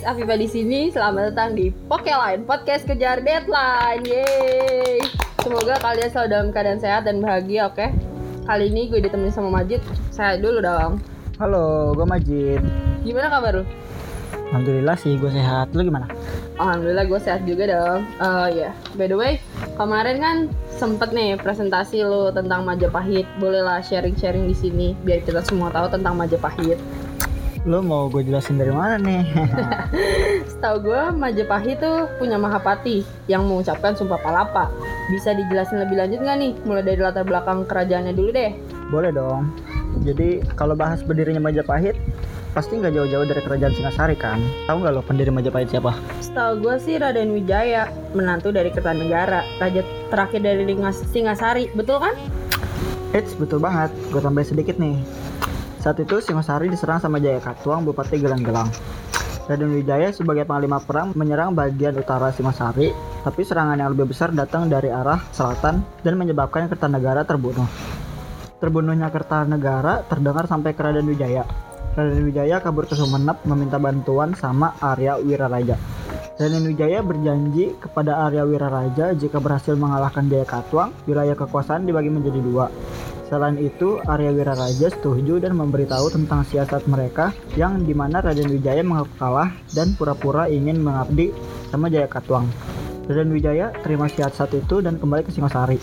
guys, Afifa di sini. Selamat datang di Pokeline Podcast Kejar Deadline. Yeay. Semoga kalian selalu dalam keadaan sehat dan bahagia, oke? Kali ini gue ditemani sama Majid. Saya dulu dong. Halo, gue Majid. Gimana kabar lu? Alhamdulillah sih gue sehat. Lu gimana? Alhamdulillah gue sehat juga dong. Oh ya, by the way, kemarin kan sempet nih presentasi lu tentang Majapahit. Bolehlah sharing-sharing di sini biar kita semua tahu tentang Majapahit. Lu mau gue jelasin dari mana nih? Setahu gue Majapahit tuh punya Mahapati yang mengucapkan sumpah palapa. Bisa dijelasin lebih lanjut nggak nih? Mulai dari latar belakang kerajaannya dulu deh. Boleh dong. Jadi kalau bahas berdirinya Majapahit, pasti nggak jauh-jauh dari kerajaan Singasari kan? Tahu nggak lo pendiri Majapahit siapa? Setahu gue sih Raden Wijaya, menantu dari Kertanegara, raja terakhir dari Singasari, betul kan? Eits, betul banget. Gue tambahin sedikit nih. Saat itu Singasari diserang sama Jaya Katuang, Bupati Gelang-Gelang. Raden Wijaya sebagai panglima perang menyerang bagian utara Singasari, tapi serangan yang lebih besar datang dari arah selatan dan menyebabkan Kertanegara terbunuh. Terbunuhnya Kertanegara terdengar sampai ke Raden Wijaya. Raden Wijaya kabur ke Sumenep meminta bantuan sama Arya Wiraraja. Raden Wijaya berjanji kepada Arya Wiraraja jika berhasil mengalahkan Jaya Katuang, wilayah kekuasaan dibagi menjadi dua. Selain itu, Arya Wiraraja setuju dan memberitahu tentang siasat mereka yang di mana Raden Wijaya mengaku kalah dan pura-pura ingin mengabdi sama Jaya Katuang. Raden Wijaya terima siasat itu dan kembali ke Singosari.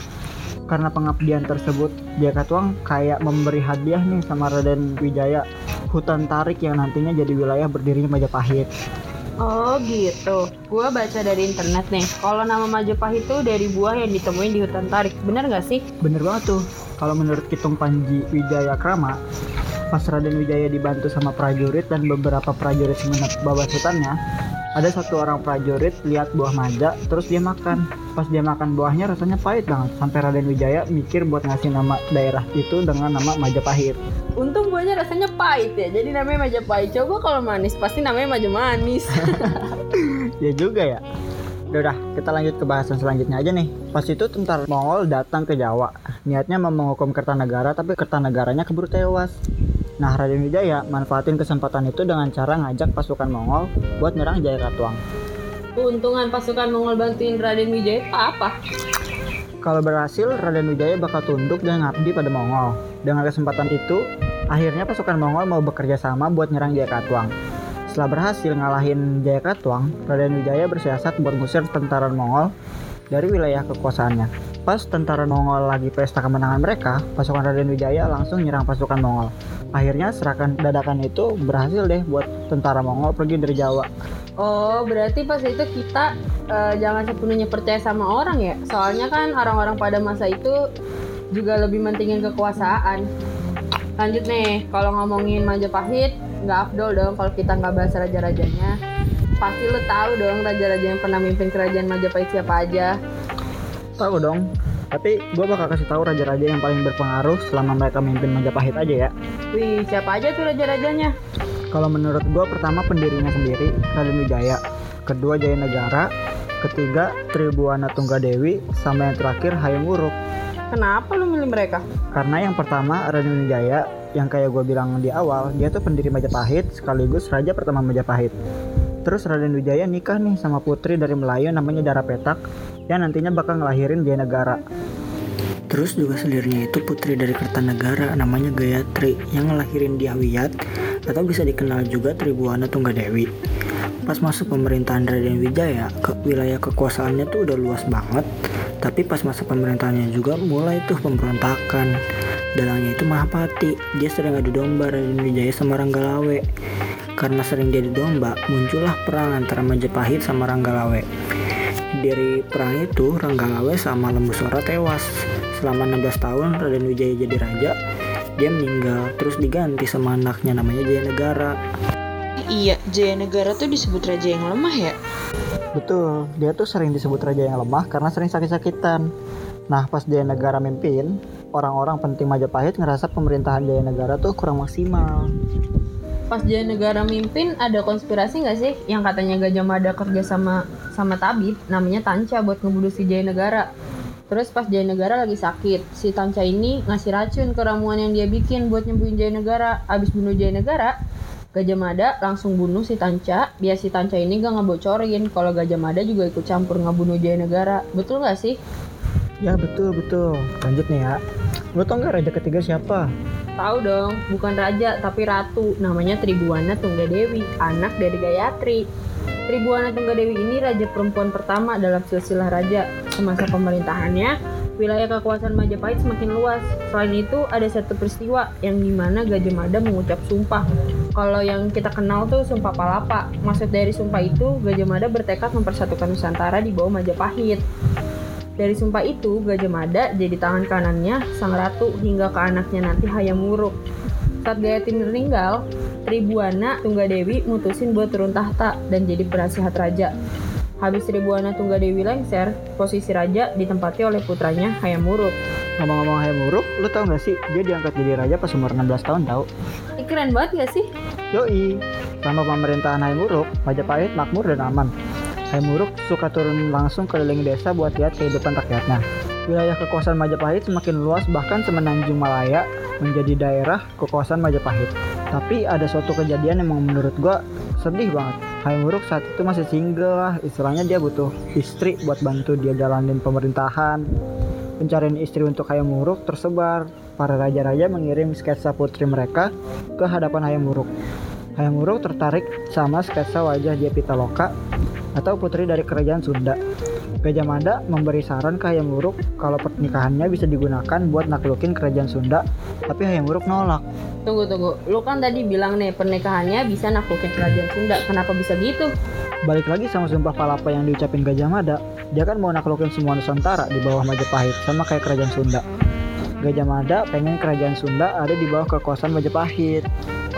Karena pengabdian tersebut, Jaya Katuang kayak memberi hadiah nih sama Raden Wijaya hutan tarik yang nantinya jadi wilayah berdirinya Majapahit. Oh gitu. Gue baca dari internet nih. Kalau nama Majapahit itu dari buah yang ditemuin di hutan tarik. Bener nggak sih? Bener banget tuh. Kalau menurut Kitung Panji Wijaya Krama, pas Raden Wijaya dibantu sama prajurit dan beberapa prajurit semenep bawa hutannya, ada satu orang prajurit lihat buah maja, terus dia makan. Pas dia makan buahnya rasanya pahit banget, sampai Raden Wijaya mikir buat ngasih nama daerah itu dengan nama Majapahit. Untung buahnya rasanya pahit ya. Jadi namanya Majapahit. Coba kalau manis pasti namanya Maja Manis. ya juga ya. Udah, udah, kita lanjut ke bahasan selanjutnya aja nih. Pas itu tentara Mongol datang ke Jawa. Niatnya mau menghukum Kertanegara, tapi Kertanegaranya keburu tewas. Nah, Raden Wijaya manfaatin kesempatan itu dengan cara ngajak pasukan Mongol buat nyerang Jaya Katuang. Keuntungan pasukan Mongol bantuin Raden Wijaya apa? Kalau berhasil, Raden Wijaya bakal tunduk dan ngabdi pada Mongol. Dengan kesempatan itu, akhirnya pasukan Mongol mau bekerja sama buat nyerang Jaya Katuang. Setelah berhasil ngalahin Jaya Katuang, Raden Wijaya bersiasat buat ngusir tentara Mongol dari wilayah kekuasaannya. Pas tentara Mongol lagi pesta kemenangan mereka, pasukan Raden Wijaya langsung nyerang pasukan Mongol. Akhirnya serangan dadakan itu berhasil deh buat tentara Mongol pergi dari Jawa. Oh, berarti pas itu kita eh, jangan sepenuhnya percaya sama orang ya. Soalnya kan orang-orang pada masa itu juga lebih mentingin kekuasaan. Lanjut nih, kalau ngomongin Majapahit, nggak afdol dong kalau kita nggak bahas raja-rajanya. Pasti lo tahu dong raja-raja yang pernah mimpin kerajaan Majapahit siapa aja. Tahu dong, tapi gue bakal kasih tahu raja-raja yang paling berpengaruh selama mereka memimpin Majapahit aja ya. Wih, siapa aja tuh raja-rajanya? Kalau menurut gue pertama pendirinya sendiri Raden Wijaya, kedua Jaya Negara, ketiga Tribuana Tunggadewi, sama yang terakhir Hayam Wuruk. Kenapa lo milih mereka? Karena yang pertama Raden Wijaya, yang kayak gue bilang di awal, dia tuh pendiri Majapahit sekaligus raja pertama Majapahit. Terus Raden Wijaya nikah nih sama putri dari Melayu namanya Dara Petak, yang nantinya bakal ngelahirin Jaya Negara. Terus juga selirnya itu putri dari Kertanegara namanya Gayatri yang ngelahirin Diawiyat atau bisa dikenal juga Tribuana Tunggadewi. Pas masuk pemerintahan Raden Wijaya, ke wilayah kekuasaannya tuh udah luas banget. Tapi pas masa pemerintahannya juga mulai tuh pemberontakan. Dalangnya itu Mahapati. Dia sering adu domba Raden Wijaya sama Ranggalawe. Karena sering jadi domba, muncullah perang antara Majapahit sama Ranggalawe. Dari perang itu, Ranggalawe sama Lembusora tewas. Selama 16 tahun Raden Wijaya jadi raja, dia meninggal terus diganti sama anaknya namanya Jaya Negara. Iya, Jaya Negara tuh disebut raja yang lemah ya? Betul, dia tuh sering disebut raja yang lemah karena sering sakit-sakitan. Nah, pas Jaya Negara mimpin, orang-orang penting Majapahit ngerasa pemerintahan Jaya Negara tuh kurang maksimal. Pas Jaya Negara mimpin ada konspirasi nggak sih yang katanya Gajah Mada kerja sama sama tabib namanya Tanca buat ngebunuh si Jaya Negara. Terus pas Jaya Negara lagi sakit, si Tanca ini ngasih racun ke ramuan yang dia bikin buat nyembuhin Jaya Negara. Abis bunuh Jaya Negara, Gajah Mada langsung bunuh si Tanca, biar si Tanca ini gak ngebocorin kalau Gajah Mada juga ikut campur ngebunuh Jaya Negara. Betul gak sih? Ya betul betul. Lanjut nih ya. Lo tau nggak raja ketiga siapa? Tahu dong, bukan raja tapi ratu. Namanya Tribuana Tunggadewi, anak dari Gayatri. Tribuana Tunggadewi ini raja perempuan pertama dalam silsilah raja. Semasa pemerintahannya, wilayah kekuasaan Majapahit semakin luas. Selain itu, ada satu peristiwa yang di mana Gajah Mada mengucap sumpah. Kalau yang kita kenal tuh Sumpah Palapa. Maksud dari sumpah itu, Gajah Mada bertekad mempersatukan Nusantara di bawah Majapahit. Dari sumpah itu, Gajah Mada jadi tangan kanannya sang ratu hingga ke anaknya nanti Hayam Wuruk. Saat Gayatri meninggal, Tribuana Tunggadewi mutusin buat turun tahta dan jadi penasihat raja. Habis Tribuana Tunggadewi lengser, posisi raja ditempati oleh putranya Hayam Wuruk. Ngomong-ngomong Hayam Wuruk, lo tau gak sih dia diangkat jadi raja pas umur 16 tahun tau? Ih, keren banget gak sih? Yoi, selama pemerintahan Hayam Wuruk, Majapahit makmur dan aman. Hayam Wuruk suka turun langsung keliling desa buat lihat kehidupan rakyatnya. Wilayah kekuasaan Majapahit semakin luas bahkan semenanjung Malaya menjadi daerah kekuasaan Majapahit. Tapi ada suatu kejadian yang menurut gua sedih banget. Hayam Wuruk saat itu masih single lah, istilahnya dia butuh istri buat bantu dia jalanin pemerintahan. Pencarian istri untuk Hayam Wuruk tersebar. Para raja-raja mengirim sketsa putri mereka ke hadapan Hayam Wuruk. Hayam Wuruk tertarik sama sketsa wajah Dia Pitaloka atau putri dari kerajaan Sunda. Gajah Mada memberi saran ke Hayam Wuruk kalau pernikahannya bisa digunakan buat naklukin kerajaan Sunda, tapi Hayam Wuruk nolak. Tunggu tunggu, lu kan tadi bilang nih pernikahannya bisa naklukin kerajaan Sunda. Kenapa bisa gitu? Balik lagi sama sumpah palapa yang diucapin Gajah Mada, dia kan mau naklukin semua Nusantara di bawah Majapahit, sama kayak kerajaan Sunda. Gajah Mada pengen kerajaan Sunda ada di bawah kekuasaan Majapahit.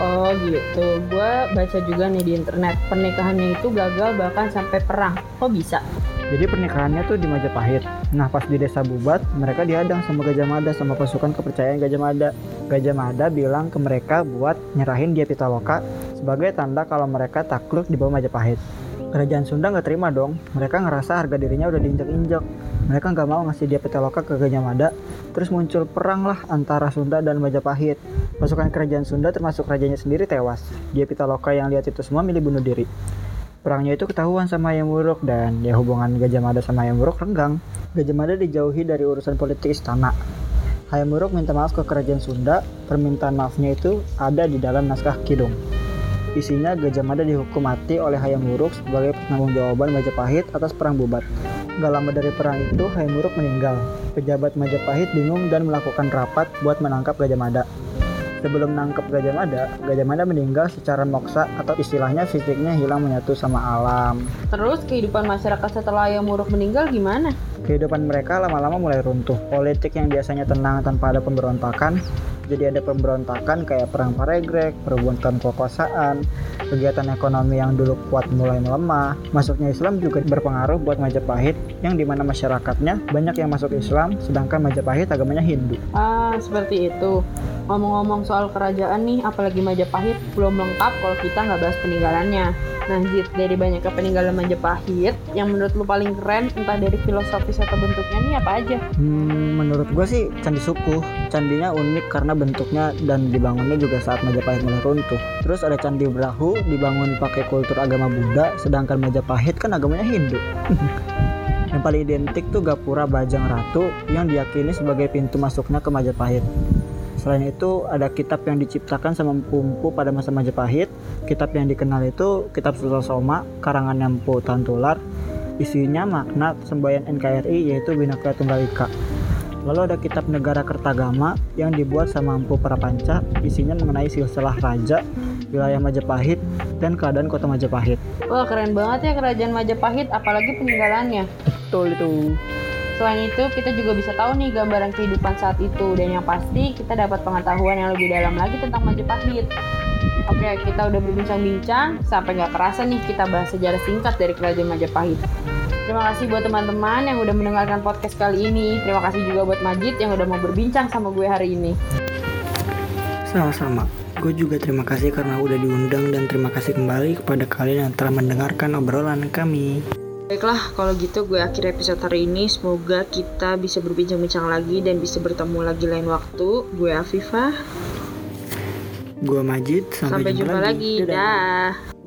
Oh gitu, gua baca juga nih di internet pernikahannya itu gagal bahkan sampai perang. Kok bisa? Jadi pernikahannya tuh di Majapahit. Nah pas di desa Bubat, mereka dihadang sama Gajah Mada sama pasukan kepercayaan Gajah Mada. Gajah Mada bilang ke mereka buat nyerahin dia Pitaloka sebagai tanda kalau mereka takluk di bawah Majapahit. Kerajaan Sunda nggak terima dong. Mereka ngerasa harga dirinya udah diinjak-injak. Mereka nggak mau ngasih dia Pitaloka ke Gajah Mada. Terus muncul perang lah antara Sunda dan Majapahit. Pasukan kerajaan Sunda termasuk rajanya sendiri tewas. Dia Pitaloka yang lihat itu semua milih bunuh diri. Perangnya itu ketahuan sama Hayam Wuruk dan ya hubungan Gajah Mada sama Hayam Wuruk renggang. Gajah Mada dijauhi dari urusan politik istana. Hayam Wuruk minta maaf ke kerajaan Sunda. Permintaan maafnya itu ada di dalam naskah Kidung. Isinya Gajah Mada dihukum mati oleh Hayam Wuruk sebagai pertanggungjawaban Majapahit atas perang Bubat. Gak lama dari perang itu Hayam Wuruk meninggal. Pejabat Majapahit bingung dan melakukan rapat buat menangkap Gajah Mada. Sebelum nangkep Gajah Mada, Gajah Mada meninggal secara moksa atau istilahnya fisiknya hilang menyatu sama alam. Terus kehidupan masyarakat setelah Hayam Wuruk meninggal gimana? Kehidupan mereka lama-lama mulai runtuh. Politik yang biasanya tenang tanpa ada pemberontakan, jadi ada pemberontakan kayak perang Paregrek, perebutan kekuasaan, kegiatan ekonomi yang dulu kuat mulai melemah. Masuknya Islam juga berpengaruh buat Majapahit, yang di mana masyarakatnya banyak yang masuk Islam, sedangkan Majapahit agamanya Hindu. Ah, seperti itu. Ngomong-ngomong soal kerajaan nih, apalagi Majapahit, belum lengkap kalau kita nggak bahas peninggalannya. Jit, dari banyaknya peninggalan Majapahit, yang menurut lu paling keren, entah dari filosofis atau bentuknya nih apa aja? Hmm, menurut gue sih Candi Sukuh. Candinya unik karena bentuknya dan dibangunnya juga saat Majapahit mulai runtuh. Terus ada Candi Brahu dibangun pakai kultur agama Buddha, sedangkan Majapahit kan agamanya Hindu. yang paling identik tuh Gapura Bajang Ratu yang diyakini sebagai pintu masuknya ke Majapahit. Selain itu, ada kitab yang diciptakan sama Empu pada masa Majapahit. Kitab yang dikenal itu Kitab Susah Soma, karangan Empu Tantular. Isinya makna semboyan NKRI yaitu Bhinneka Tunggal Ika. Lalu ada kitab Negara Kertagama yang dibuat sama Empu Prapanca, isinya mengenai silsilah raja, wilayah Majapahit, dan keadaan kota Majapahit. Wah, keren banget ya kerajaan Majapahit, apalagi peninggalannya. Betul itu. Selain itu, kita juga bisa tahu nih gambaran kehidupan saat itu dan yang pasti kita dapat pengetahuan yang lebih dalam lagi tentang Majapahit. Oke, kita udah berbincang-bincang sampai nggak kerasa nih kita bahas sejarah singkat dari kerajaan Majapahit. Terima kasih buat teman-teman yang udah mendengarkan podcast kali ini. Terima kasih juga buat Majid yang udah mau berbincang sama gue hari ini. Sama-sama. Gue juga terima kasih karena udah diundang dan terima kasih kembali kepada kalian yang telah mendengarkan obrolan kami. Baiklah, kalau gitu gue akhir episode hari ini. Semoga kita bisa berbincang-bincang lagi dan bisa bertemu lagi lain waktu. Gue Afifah. Gua Majid, sampai, Sampai jumpa lagi. Dadah. Dah.